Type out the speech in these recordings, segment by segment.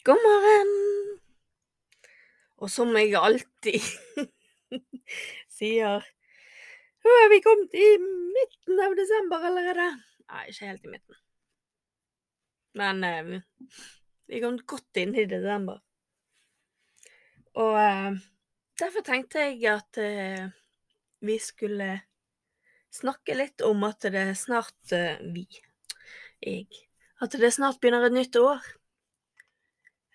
God morgen! Og som jeg alltid sier Nå er vi kommet i midten av desember allerede. Nei, ikke helt i midten. Men eh, vi kommet godt inn i desember. Og eh, derfor tenkte jeg at eh, vi skulle snakke litt om at det snart eh, Vi. Jeg. At det snart begynner et nytt år.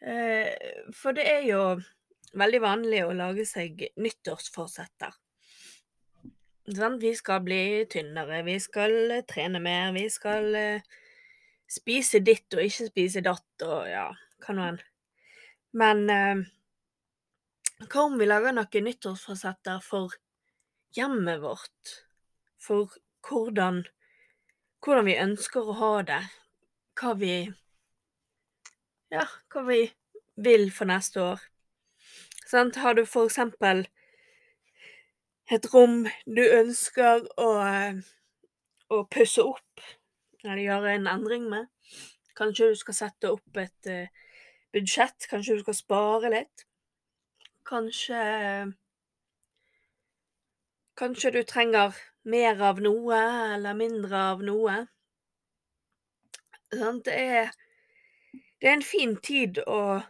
Eh, for det er jo veldig vanlig å lage seg nyttårsforsetter. Vi skal bli tynnere, vi skal eh, trene mer, vi skal eh, spise ditt og ikke spise datt og ja, hva nå enn. Men hva om vi lager noen nyttårsforsetter for hjemmet vårt? For hvordan, hvordan vi ønsker å ha det? Hva vi Ja, hva vi vil for neste år. Sant? Har du for eksempel et rom du ønsker å, eh, å pusse opp, eller gjøre en endring med. Kanskje du skal sette opp et uh, budsjett, kanskje du skal spare litt. Kanskje Kanskje du trenger mer av noe eller mindre av noe. Det er, det er en fin tid å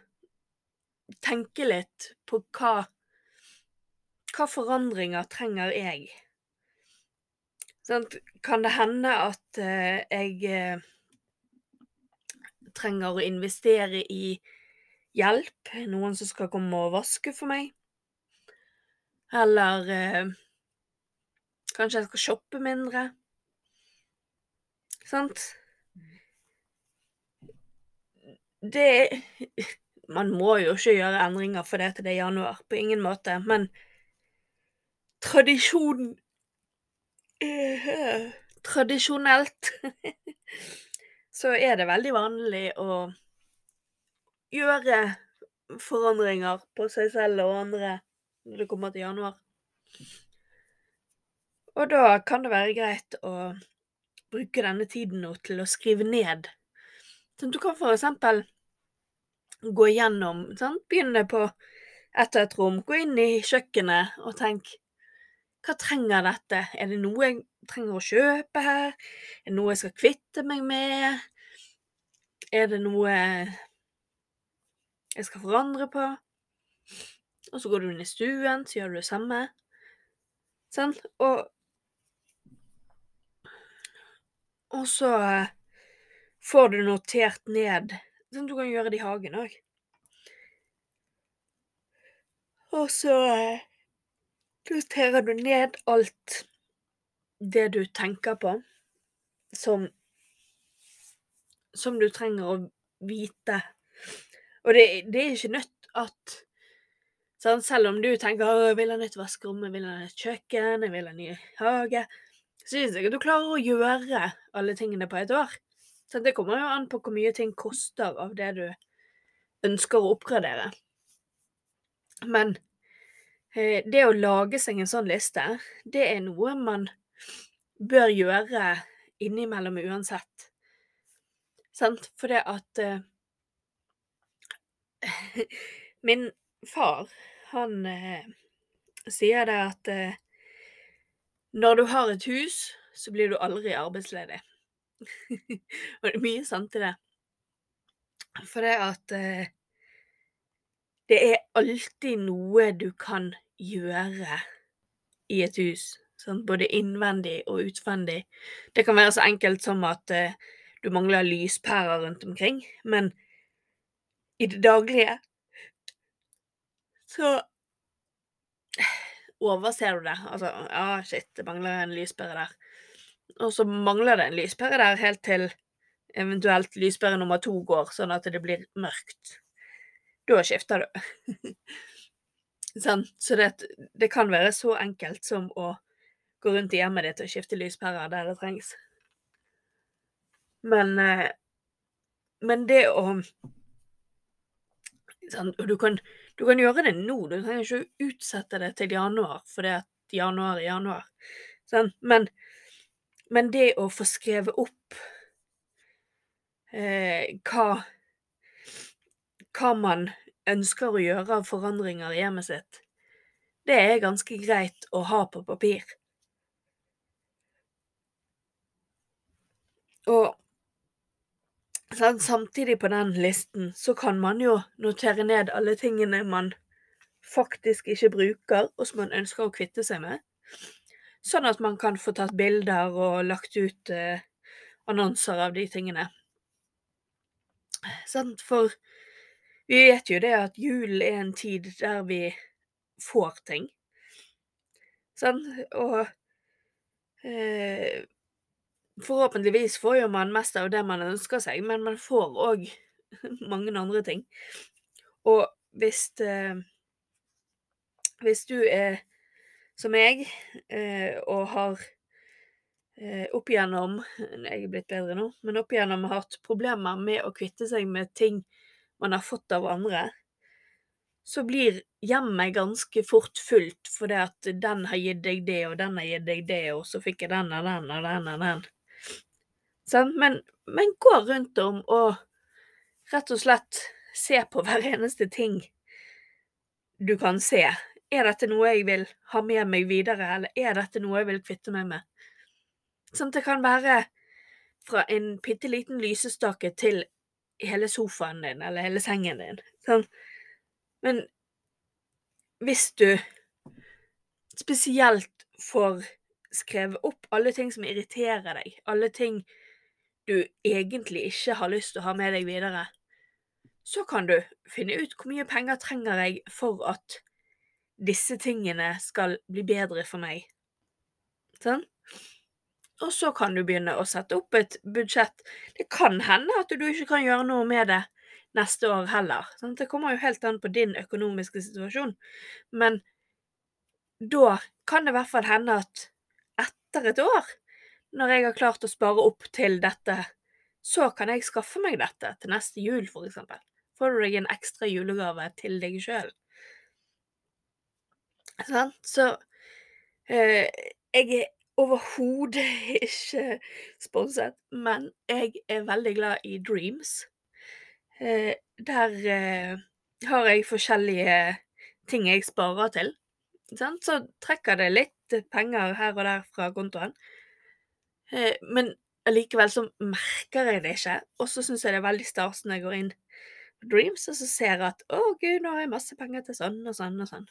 tenke litt på hva Hva forandringer trenger jeg? Sånn, Kan det hende at uh, jeg uh, trenger å investere i hjelp? Noen som skal komme og vaske for meg? Eller uh, kanskje jeg skal shoppe mindre? Sant? Det Man må jo ikke gjøre endringer fordi det er januar, på ingen måte, men tradisjon eh, Tradisjonelt så er det veldig vanlig å gjøre forandringer på seg selv og andre når det kommer til januar. Og da kan det være greit å bruke denne tiden nå til å skrive ned. Sånn, du kan for eksempel gå igjennom sant? Begynne på ett og ett rom. Gå inn i kjøkkenet og tenk hva trenger dette? Er det noe jeg trenger å kjøpe her? Er det noe jeg skal kvitte meg med? Er det noe jeg skal forandre på? Og så går du inn i stuen, så gjør du det samme. Sånn? Og Og så får du notert ned Sånn du kan gjøre det i hagen òg. Og så noterer du ned alt det du tenker på, som som du trenger å vite. Og det, det er ikke nødt at sånn, Selv om du tenker å, jeg vil ha nytt vaskerom, jeg vil ha nytt kjøkken, jeg vil ha ny hage, så syns jeg at du klarer å gjøre alle tingene på et år. Så det kommer jo an på hvor mye ting koster av det du ønsker å oppgradere. Men Eh, det å lage seg en sånn liste, det er noe man bør gjøre innimellom uansett. Sant? For det at eh, Min far, han eh, sier det at uh, når du har et hus, så blir du aldri arbeidsledig. Og det er mye sant i det. For det at det er alltid noe du kan gjøre i et hus. Sånn, både innvendig og utvendig. Det kan være så enkelt som at eh, du mangler lyspærer rundt omkring, men i det daglige så overser du det. Altså, ja, shit, det mangler en lyspære der. Og så mangler det en lyspære der helt til eventuelt lyspære nummer to går, sånn at det blir mørkt. Da skifter du. sånn, så det, det, kan være så enkelt som å gå rundt i hjemmet ditt og skifte lyspærer der det trengs. Men, eh, men det å sånn, du kan, du kan gjøre det nå, du trenger ikke å utsette det til januar, fordi at januar er januar. Sånn, men, men det å få skrevet opp eh, hva hva man ønsker å gjøre av forandringer i hjemmet sitt, det er ganske greit å ha på papir. Og samtidig på den listen så kan man jo notere ned alle tingene man faktisk ikke bruker, og som man ønsker å kvitte seg med. Sånn at man kan få tatt bilder og lagt ut eh, annonser av de tingene. Sant, for vi vet jo det at julen er en tid der vi får ting. Sant, og eh, Forhåpentligvis får jo man mest av det man ønsker seg, men man får òg mange andre ting. Og hvis eh, Hvis du er som meg, eh, og har eh, opp igjennom Jeg er blitt bedre nå, men opp igjennom hatt problemer med å kvitte seg med ting man har fått av andre, så blir hjemmet ganske fort fullt fordi at den har gitt deg det, og den har gitt deg det, og så fikk jeg den og den og den og den. Sånn? Men, men gå rundt om og rett og slett se på hver eneste ting du kan se er dette noe jeg vil ha med meg videre, eller er dette noe jeg vil kvitte meg med? Sånn at det kan være fra en bitte liten lysestake til hele sofaen din, eller hele sengen din. Sånn. Men hvis du spesielt får skrevet opp alle ting som irriterer deg, alle ting du egentlig ikke har lyst til å ha med deg videre, så kan du finne ut hvor mye penger trenger jeg for at disse tingene skal bli bedre for meg. Sånn? Og så kan du begynne å sette opp et budsjett. Det kan hende at du ikke kan gjøre noe med det neste år heller. Sånn? Det kommer jo helt an på din økonomiske situasjon. Men da kan det i hvert fall hende at etter et år, når jeg har klart å spare opp til dette, så kan jeg skaffe meg dette til neste jul, for eksempel. Får du deg en ekstra julegave til deg sjøl. Sant? Så eh, jeg er overhodet ikke sponset, men jeg er veldig glad i Dreams. Eh, der eh, har jeg forskjellige ting jeg sparer til. Sant? Så trekker det litt penger her og der fra kontoen. Eh, men allikevel så merker jeg det ikke, og så syns jeg det er veldig stas når jeg går inn på Dreams og så ser jeg at å gud, nå har jeg masse penger til sånn og sånn og sånn.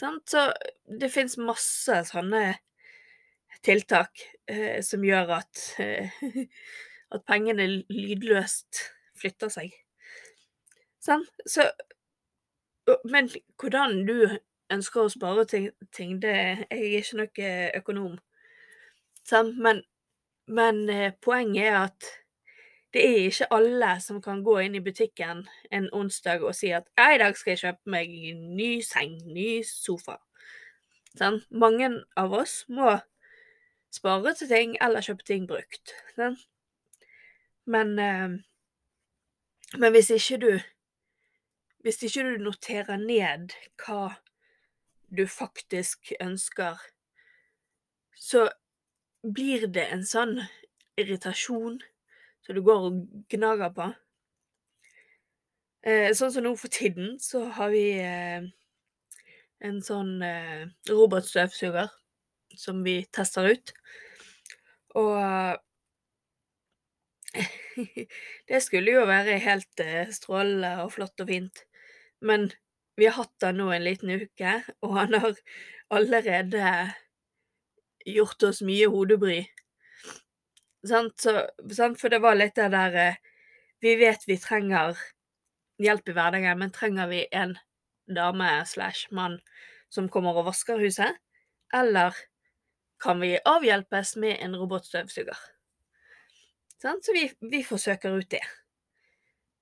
Sant? Så det fins masse sånne tiltak eh, som gjør at, eh, at pengene lydløst flytter seg. Sant? Så Men hvordan du ønsker å spare ting, ting det Jeg er ikke noe økonom, sant? Men, men eh, poenget er at det er ikke alle som kan gå inn i butikken en onsdag og si at i dag skal jeg kjøpe meg ny seng, ny sofa. Sånn? Mange av oss må spare til ting eller kjøpe ting brukt. Sånn? Men, eh, men hvis ikke du Hvis ikke du noterer ned hva du faktisk ønsker, så blir det en sånn irritasjon så du går og gnager på. Eh, sånn som nå for tiden, så har vi eh, en sånn eh, robotstøvsuger som vi tester ut. Og det skulle jo være helt eh, strålende og flott og fint, men vi har hatt den nå en liten uke, og han har allerede gjort oss mye hodebry. Sant? For det var litt det der eh, Vi vet vi trenger hjelp i hverdagen, men trenger vi en dame slash mann som kommer og vasker huset? Eller kan vi avhjelpes med en robotstøvsuger? Sant? Så vi, vi forsøker ut det.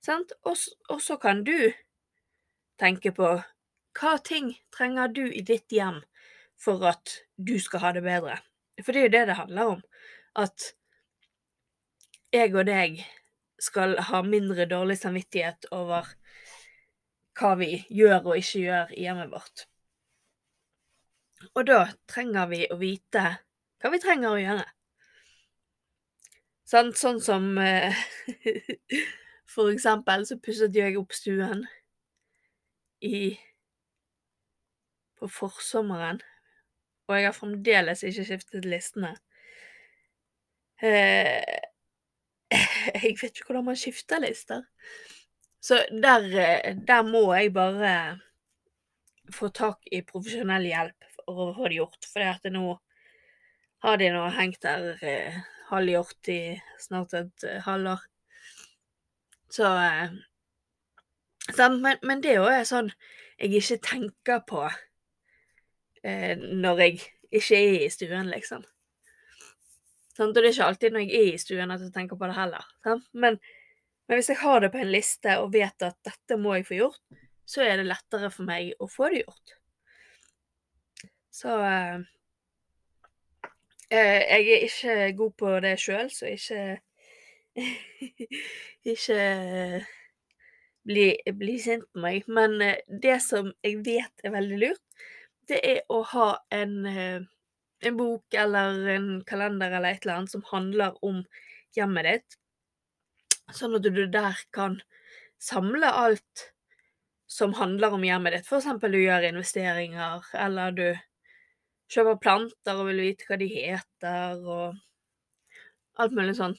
Sant? Og, og så kan du tenke på hva ting trenger du i ditt hjem for at du skal ha det bedre? For det er jo det det handler om. At jeg og deg skal ha mindre dårlig samvittighet over hva vi gjør og ikke gjør i hjemmet vårt. Og da trenger vi å vite hva vi trenger å gjøre. Sånn, Sånn som eh, For eksempel så pusset jeg opp stuen i på forsommeren, og jeg har fremdeles ikke skiftet listene. Eh, jeg vet ikke hvordan man skifter lister. Så der, eh, der må jeg bare få tak i profesjonell hjelp for å få det gjort. For at det nå har de nå hengt der eh, halvgjort i snart et eh, halvår. Så eh, men, men det òg er sånn jeg ikke tenker på eh, når jeg ikke er i stuen, liksom. Sant? Og det er ikke alltid når jeg er i stuen at jeg tenker på det heller. Men, men hvis jeg har det på en liste og vet at dette må jeg få gjort, så er det lettere for meg å få det gjort. Så eh, eh, jeg er ikke god på det sjøl, så ikke Ikke eh, bli, bli sint på meg. Men eh, det som jeg vet er veldig lurt, det er å ha en, en bok eller en kalender eller et eller annet som handler om hjemmet ditt. Sånn at du der kan samle alt som handler om hjemmet ditt. Eksempel du gjør investeringer, eller du kjøper planter og vil vite hva de heter, og alt mulig sånn.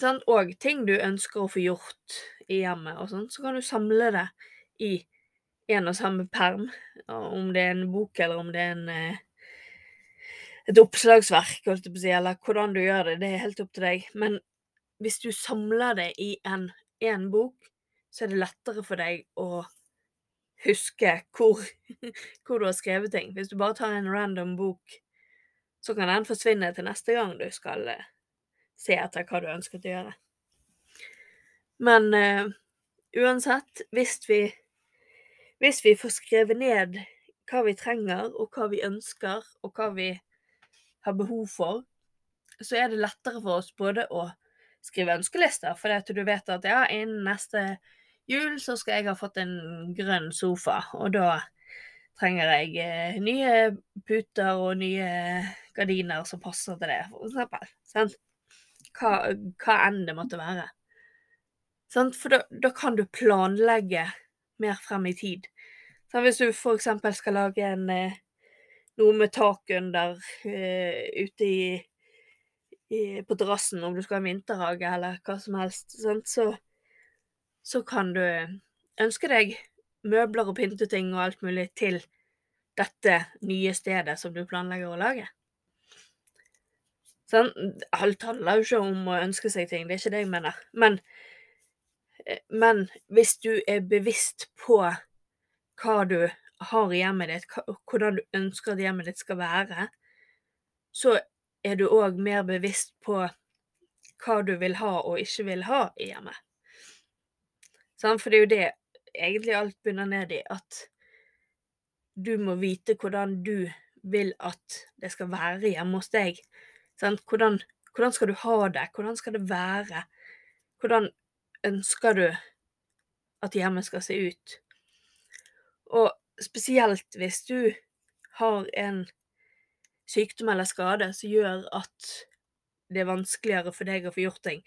sånn. Og ting du ønsker å få gjort i hjemmet og sånn, så kan du samle det i en og samme perm. Om det er en bok, eller om det er en eh, et oppslagsverk, holdt jeg på å si, eller hvordan du gjør det, det er helt opp til deg. Men hvis du samler det i en, én bok, så er det lettere for deg å huske hvor, hvor du har skrevet ting. Hvis du bare tar en random bok, så kan den forsvinne til neste gang du skal eh, se etter hva du ønsket å gjøre. Men uh, uansett, hvis vi, hvis vi får skrevet ned hva vi trenger, og hva vi ønsker, og hva vi har behov for, så er det lettere for oss både å skrive ønskelister, fordi at du vet at ja, innen neste jul så skal jeg ha fått en grønn sofa, og da trenger jeg eh, nye puter og nye gardiner som passer til det, for eksempel. Sant? Hva, hva enn det måtte være. Sant? For da, da kan du planlegge mer frem i tid. Så hvis du eksempel skal lage en, eh, noe med tak under eh, ute i, i, på terrassen, om du skal ha vinterhage eller hva som helst? Så, så kan du ønske deg møbler og pynteting og alt mulig til dette nye stedet som du planlegger å lage. Sånn, alt handler jo ikke om å ønske seg ting, det er ikke det jeg mener. Men, eh, men hvis du er bevisst på hva du har i hjemmet ditt, hvordan du ønsker at hjemmet ditt skal være, så er du òg mer bevisst på hva du vil ha og ikke vil ha i hjemmet. For det er jo det egentlig alt begynner ned i, at du må vite hvordan du vil at det skal være hjemme hos deg. Hvordan, hvordan skal du ha det? Hvordan skal det være? Hvordan ønsker du at hjemmet skal se ut? Og spesielt hvis du har en sykdom eller skade som gjør at det er vanskeligere for deg å få gjort ting,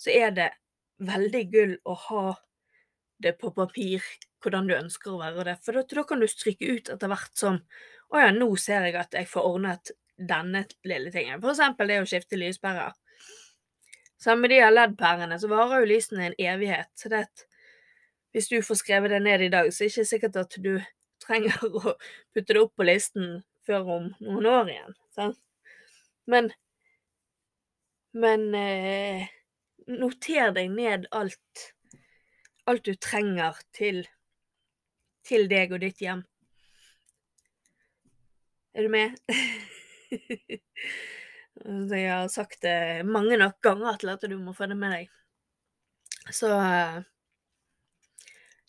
så er det veldig gull å ha det på papir hvordan du ønsker å være det. For da, da kan du stryke ut etter hvert som Å ja, nå ser jeg at jeg får ordnet denne lille tingen. For eksempel det å skifte lyspærer. Sammen med de LED-pærene så varer jo lysene en evighet. Så det at hvis du får skrevet det ned i dag, så er det ikke sikkert at du trenger å putte det opp på listen før om noen år igjen. Sant? Men Men eh, noter deg ned alt alt du trenger til, til deg og ditt hjem. Er du med? Jeg har sagt det mange nok ganger til at du må få det med deg. Så eh,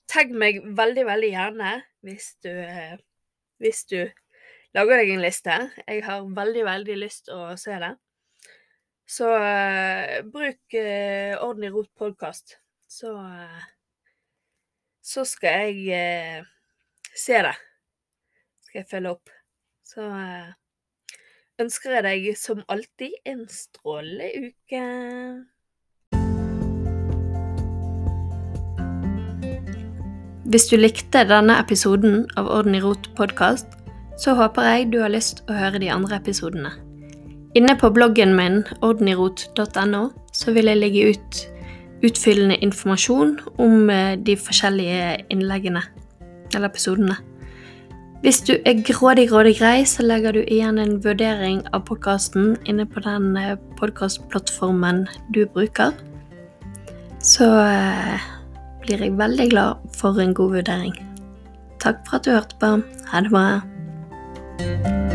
tagg meg veldig, veldig gjerne hvis du, eh, hvis du lager deg en liste. Jeg har veldig, veldig lyst å se det. Så uh, bruk uh, Ordentlig rot podkast, så uh, Så skal jeg eh, se det. Skal jeg følge opp. Så eh, ønsker jeg deg som alltid en strålende uke. Hvis du likte denne episoden av Orden i rot podkast, så håper jeg du har lyst å høre de andre episodene. Inne på bloggen min ordenirot.no så vil jeg legge ut utfyllende informasjon om eh, de forskjellige innleggene, eller episodene. Hvis du er grådig, grådig grei, så legger du igjen en vurdering av podkasten inne på den podkastplattformen du bruker. Så eh, blir jeg veldig glad for en god vurdering. Takk for at du hørte på. Ha det bra.